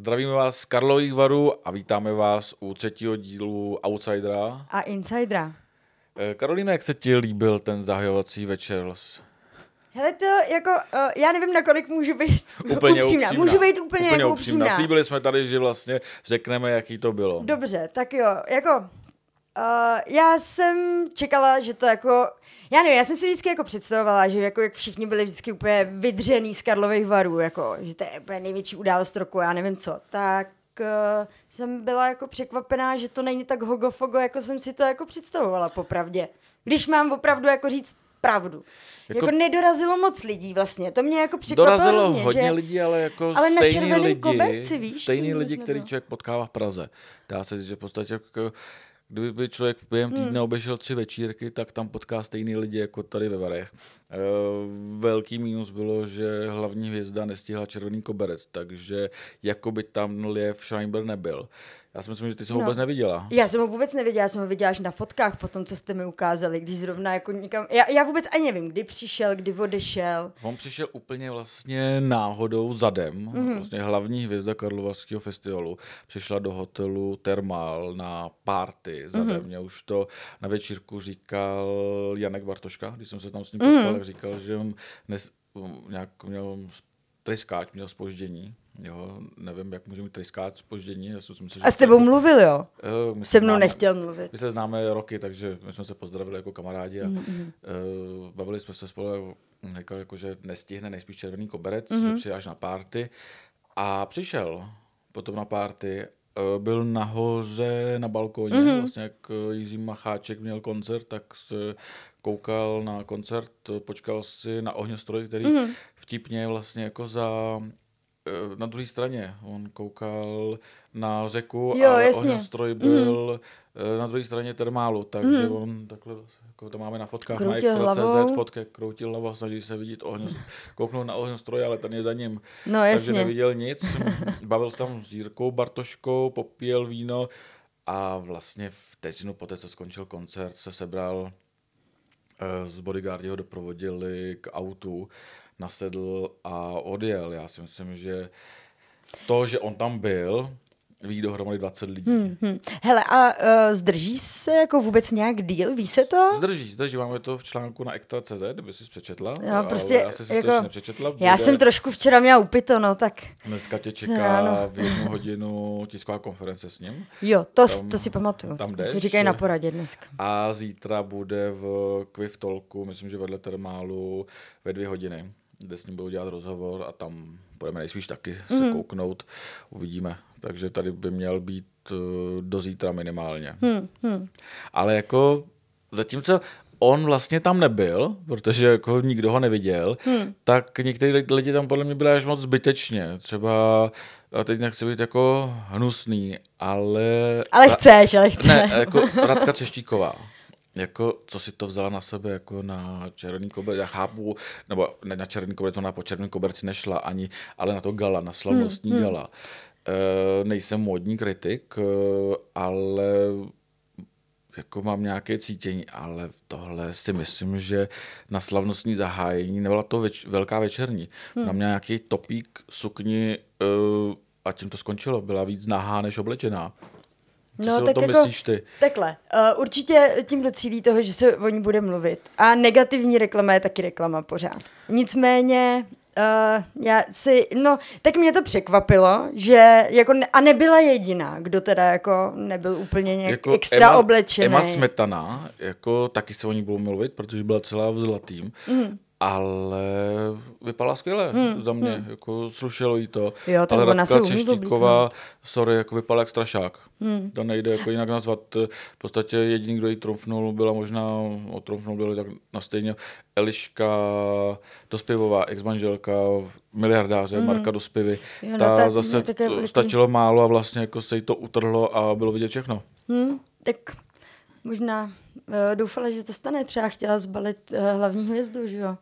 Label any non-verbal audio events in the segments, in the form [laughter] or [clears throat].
Zdravíme vás z Karlových varů a vítáme vás u třetího dílu Outsidera. A Insidera. Eh, Karolina, jak se ti líbil ten zahajovací večer? Hele, to jako, uh, já nevím, nakolik můžu být úplně upřímná. upřímná. Můžu být úplně, úplně jako upřímná. upřímná. Slíbili jsme tady, že vlastně řekneme, jaký to bylo. Dobře, tak jo, jako, uh, já jsem čekala, že to jako, já nevím, já jsem si vždycky jako představovala, že jako jak všichni byli vždycky úplně vydřený z Karlových varů, jako, že to je úplně největší událost roku, já nevím co, tak uh, jsem byla jako překvapená, že to není tak hogofogo, jako jsem si to jako představovala popravdě. Když mám opravdu jako říct pravdu. Jako, jako nedorazilo moc lidí vlastně, to mě jako překvapilo Dorazilo hrozně, hodně že... lidí, ale jako Ale na stejný červeném lidi, koberci, víš, stejný lidi, který člověk potkává v Praze. Dá se říct, že v podstatě jako, kdyby člověk během Hmm. týdne obešel tři večírky, tak tam potká stejný lidi jako tady ve Varech. E, velký mínus bylo, že hlavní hvězda nestihla červený koberec, takže jakoby tam Liev Schreiber nebyl. Já si myslím, že ty jsi ho No. vůbec neviděla. Já jsem ho vůbec neviděla, já jsem ho viděla až na fotkách po tom, co jste mi ukázali, když zrovna jako někam... Já, já vůbec ani nevím, kdy přišel, kdy odešel. On přišel úplně vlastně náhodou zadem, Mhm. mm-hmm. vlastně hlavní hvězda Karlovarského festivalu. Přišla do hotelu Thermal na party zadem. Mhm. Mm-hmm. Mě už to na večírku říkal Janek Bartoška, když jsem se tam s ním Mhm. potkal, tak říkal, že on nes, nějak měl tryskáč, měl spoždění. Jo, nevím, jak může mít tryskáč spoždění. Já si myslím, že A s tebou mluvil, jo? Eh, my Se mnou známe- nechtěl mluvit. my se známe roky, takže my jsme se pozdravili jako kamarádi a Mhm, mm-hmm. uh, bavili jsme se spolu. Říkal, jako, že nestihne nejspíš červený koberec, Mhm. mm-hmm. že přijde až na párty. A přišel potom na párty, uh, byl nahoře na balkóně, Mhm. mm-hmm. vlastně jak eh, Jiří Macháček měl koncert, tak se koukal na koncert, eh, počkal si na ohňostroj, který Mhm. mm-hmm. vtipně vlastně jako za eh, na druhé straně. On koukal na řeku, Jo, ale jasně. ohňostroj byl mm. na druhé straně termálu, takže mm. on takhle, jako to máme na fotkách Kroutil na. Extra.cz, fotky, kroutil hlavou, snaží se vidět ohňostroj, kouknout na ohňostroj, ale ten je za ním. No takže jasně. neviděl nic, [laughs] bavil se tam s Jirkou Bartoškou, popíjel víno a vlastně vteřinu poté, co skončil koncert, se sebral eh, z bodyguardi ho doprovodili k autu, nasedl a odjel. Já si myslím, že to, že on tam byl, ví dohromady 20 lidí. Hmm. Hm. Hele, a uh, zdrží se jako vůbec nějak díl, ví se to? Zdrží, zdrží, máme to v článku na Ektra.cz, kdyby jsi přečetla. No, prostě, já jsem si jako, to nepřečetla. Já bude- jsem trošku včera měla upito, no tak Dneska tě čeká Ráno. v jednu hodinu tisková konference s ním. jo, to, Tam- to si pamatuju. tam to si jdeš, říkají na poradě dneska. A zítra bude v Quiff Talku, myslím, že vedle termálu ve dvě hodiny, kde s ním budou dělat rozhovor a tam budeme nejspíš taky se Mhm. kouknout, uvidíme. Takže tady by měl být eh, do zítra minimálně. Hm, hm. Ale jako zatímco on vlastně tam nebyl, protože jako nikdo ho neviděl, hmm. tak někteří lidi- tam podle mě byli až moc zbytečně. Třeba, a teď nechci být jako hnusný, ale... Ale chceš, ale chceš. Ne, jako Radka Třeštíková. Jako, co si to vzala na sebe, jako na červený koberec, já chápu, nebo ne na červený koberec, ona po červený koberci nešla ani, ale na to gala, na slavnostní hmm, gala. E, nejsem módní kritik, e, ale jako mám nějaké cítění, ale tohle si myslím, že na slavnostní zahájení, nebyla to več, velká večerní, hmm. mám nějaký topík sukni uh, a tím to skončilo, byla víc nahá než oblečená. Co si o tom myslíš ty? Takhle, uh, určitě tím docílí toho, že se o ní bude mluvit. A negativní reklama je taky reklama pořád. Nicméně, uh, já si, no, tak mě to překvapilo, že jako, ne, a nebyla jediná, kdo teda jako nebyl úplně nějak jako extra Emma, oblečený. Emma Smetana, jako taky se o ní budou mluvit, protože byla celá v zlatým, mm. Ale vypadala skvěle mm. za mě, mm. jako slušelo jí to. Jo, ale Radka Třeštíková, sorry, jako vypadala jak strašák. Mm. To nejde jako jinak nazvat. V podstatě jediný, kdo jí trumfnul, byla možná, otrumfnul byli tak na stejně Eliška Dospěvová, ex-manželka miliardáře mm. Marka Dospěvy. Jo, no, Ta tak- zase no, tak je- to stačilo málo a vlastně jako se jí to utrhlo a bylo vidět všechno. Hmm, tak možná uh, doufala, že to stane. Třeba chtěla zbalit uh, hlavní hvězdu, že jo?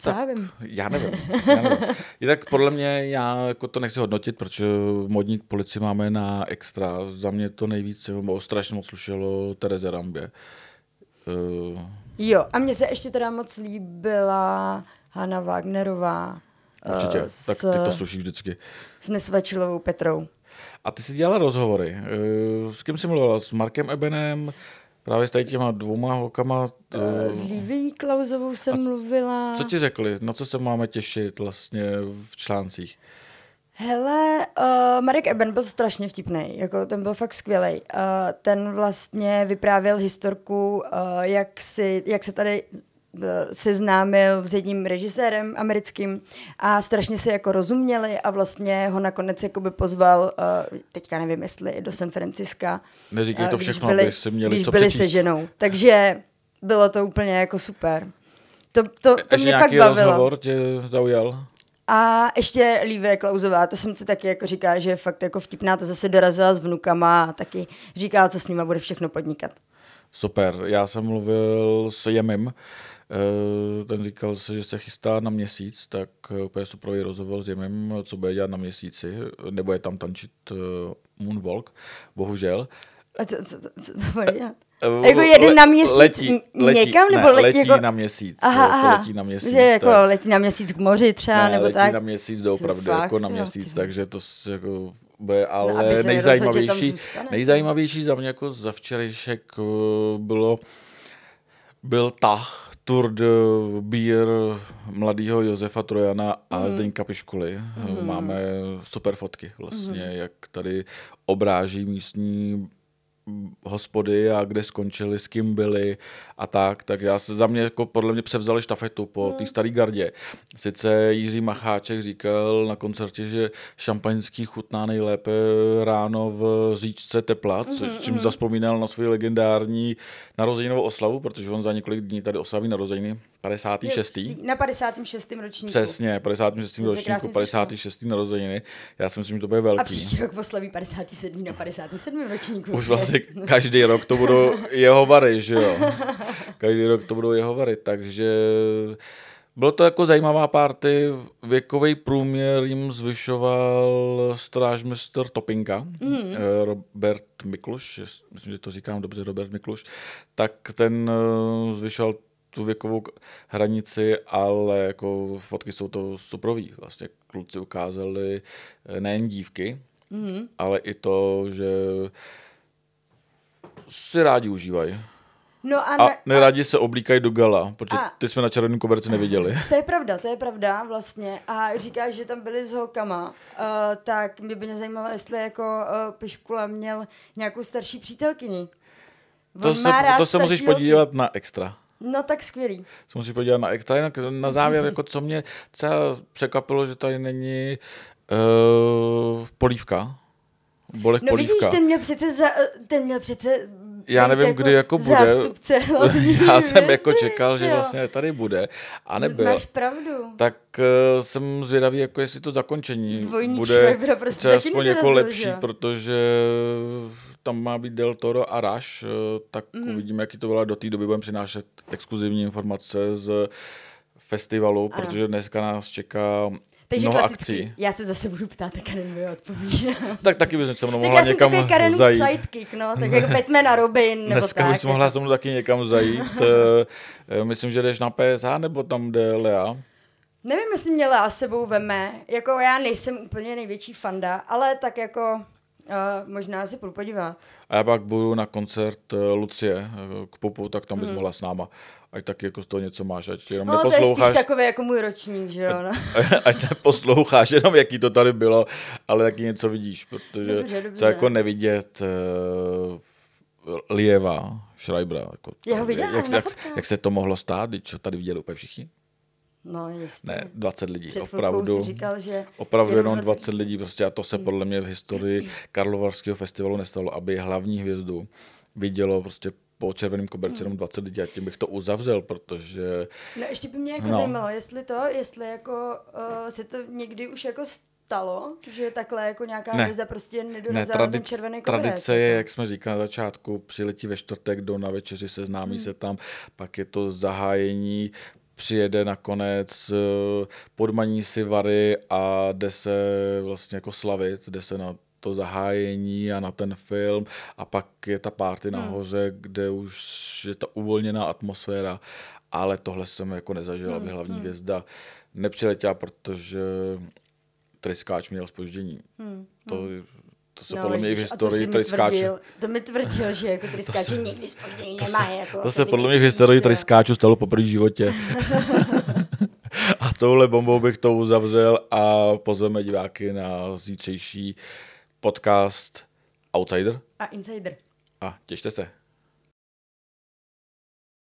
Co já vím. Já nevím. Já nevím. Jinak podle mě, já jako to nechci hodnotit, protože modní policii máme na extra. Za mě to nejvíce, nebo strašně moc slušelo Tereze Rambě. Uh, Jo, a mně se ještě teda moc líbila Hanna Wagnerová. Určitě, eh, tak s, ty to sluší vždycky. s Nesvačilovou Petrou. A ty jsi dělala rozhovory. Eh, S kým jsi mluvila? S Markem Ebenem? Právě s tady těma dvouma holkama? eh, S Líví Klauzovou jsem mluvila. Co ti řekli? Na co se máme těšit vlastně v článcích? Hele, uh, Marek Eben byl strašně vtipný, jako ten byl fakt skvělý. Uh, ten vlastně vyprávěl historku, uh, jak, si, jak se tady seznámil s jedním režisérem americkým a strašně se jako rozuměli a vlastně ho nakonec jakoby pozval, uh, teďka nevím jestli do San Franciska. Neříkej uh, to všechno, byli, aby si měli když co byli přečíst. se ženou. Takže bylo to úplně jako super. To, to, to mě fakt nějaký bavilo. rozhovor tě zaujal? A ještě Lívie Klauzová, to jsem si taky jako říká, že je fakt jako vtipná, to zase dorazila s vnukama a taky říká, co s nima bude všechno podnikat. Super. Já jsem mluvil s Jemem. Eh, Ten říkal se, že se chystá na měsíc, tak eh, úplně superový rozhovor s Jemem, co bude dělat na měsíci. Nebo je tam tančit eh, Moonwalk, bohužel. A co, co, co, to bude dělat? Jako jeden le- na měsíc letí, letí, někam, nebo ne, le- letí jako- na měsíc. Aha, jako aha. letí na měsíc. Že jako tak- letí na měsíc k moři třeba, ne, nebo letí tak. na měsíc doopravdy, Fakt, jako na jo, měsíc, ty. takže to jako bude, se ale tam nejzajímavější, nejzajímavější za mě jako za včerejšek bylo, byl tah Tour de Beer mladého Josefa Trojana a mm. Zdeňka Piškuly. Mm. Máme super fotky vlastně, mm. jak tady obráží místní hospody a kde skončili, s kým byli a tak, tak já se za mě jako podle mě převzali štafetu po té staré gardě. Sice Jiří Macháček říkal na koncertě, že šampaňský chutná nejlépe ráno v říčce tepla, což čím zaspomínal na svou legendární narozeninovou oslavu, protože on za několik dní tady oslaví narozeniny 56. Na 56. ročníku. Přesně, 56. se ročníku, krásně 56. narozeniny. Já si myslím, že to bude A velký. příští rok oslaví 57. na 57. ročníku. Už vlastně každý rok to budou jeho vary, že jo? [laughs] Každý rok to budou jeho vary, takže bylo to jako zajímavá party. Věkový průměr jim zvyšoval strážmistr Topinka, mm. Robert Mikluš, myslím, že to říkám dobře, Robert Mikluš, tak ten eh, zvyšoval tu věkovou hranici, ale jako fotky jsou to suprový. Vlastně kluci ukázali eh, nejen dívky, mm. ale i to, že si rádi užívají. No a, A ne, nerádi se oblíkají do gala, protože A- ty jsme na červeném koberci neviděli. [laughs] To je pravda, to je pravda vlastně. A říkáš, že tam byli s holkama, uh, tak mě by mě zajímalo, jestli jako uh, Piškula měl nějakou starší přítelkyni. On To se, to se musíš holky. podívat na extra. No tak skvělý. Se musíš podívat na extra. Jinak na závěr, jako co mě třeba překvapilo, že tady není uh, polívka. Bolek No polívka. vidíš, ten měl přece, za, ten měl přece Já nevím, kdy jako bude. Zástupce [laughs] Já jsem jako čekal, že jo. vlastně tady bude a nebyl. Máš pravdu. Tak uh, jsem zvědavý, jako jestli to zakončení Dvojník bude prostě třeba aspoň jako lepší, protože tam má být Del Toro a Rush, eh, tak mm. uvidíme, jaký to bylo. Do té doby budeme přinášet exkluzivní informace z festivalu, Ano. protože dneska nás čeká Takže mnoho akcí. já se zase budu ptát, tak Karen mi odpoví. [laughs] Tak taky bys se mnou tak mohla já jsem někam takový Karenův zajít. sidekick, no, tak [laughs] jako Batman a Robin, nebo Dneska tak. bys mohla se mnou taky někam zajít. [laughs] Eh, eh, Myslím, že jdeš na PSH, nebo tam jde Lea. Nevím, jestli mě Lea sebou veme, jako já nejsem úplně největší fanda, ale tak jako uh, možná si půjdu podívat. A já pak budu na koncert eh, Lucie eh, k popu, tak tam bys Hmm. mohla s náma. Ať taky jako z toho něco máš, ať jenom No, to je neposloucháš, spíš takový jako můj ročník, že jo, no. [laughs] ať neposloucháš jenom, jaký to tady bylo, ale taky něco vidíš, protože Dobře, dobře. co jako nevidět uh, Lieva, Schreibera. Jako, Já ho viděla jak, jak, jak, se to mohlo stát, když to tady viděli úplně všichni? No, jistě. Ne, 20 lidí, Před opravdu. říkal, že Opravdu jenom 20 20 lidí, prostě a to se podle mě v historii [clears throat] Karlovarského festivalu nestalo, aby hlavní hvězdu vidělo prostě po červeném koberci jenom 20 lidí a tím bych to uzavřel, protože No ještě by mě jako No. zajímalo, jestli to, jestli jako uh, se to někdy už jako stalo, že takhle jako nějaká Ne. hvězda prostě ne, nedorazila ten tradic, červený koberec. tradice je, jako. jak jsme říkali na začátku, přiletí ve čtvrtek do na večeři, seznámí se tam, pak je to zahájení, přijede nakonec, eh, podmaní si vary a jde se vlastně jako slavit, jde se na to zahájení a na ten film a pak je ta party nahoře, kde už je ta uvolněná atmosféra ale tohle jsem jako nezažil, aby hlavní hvězda nepřiletěla, protože tryskáč měl spoždění. To, to se podle mě i v to historii tryskáčů... tvrdil- To mi tvrdil, že jako tryskáči [laughs] nikdy spoždění nemají. Jako, To se si podle mě v historii jo. tryskáčů stalo poprvé v životě. [laughs] a touhle bombou bych to uzavřel a pozveme diváky na zítřejší podcast Outsider A insider. a těšte se.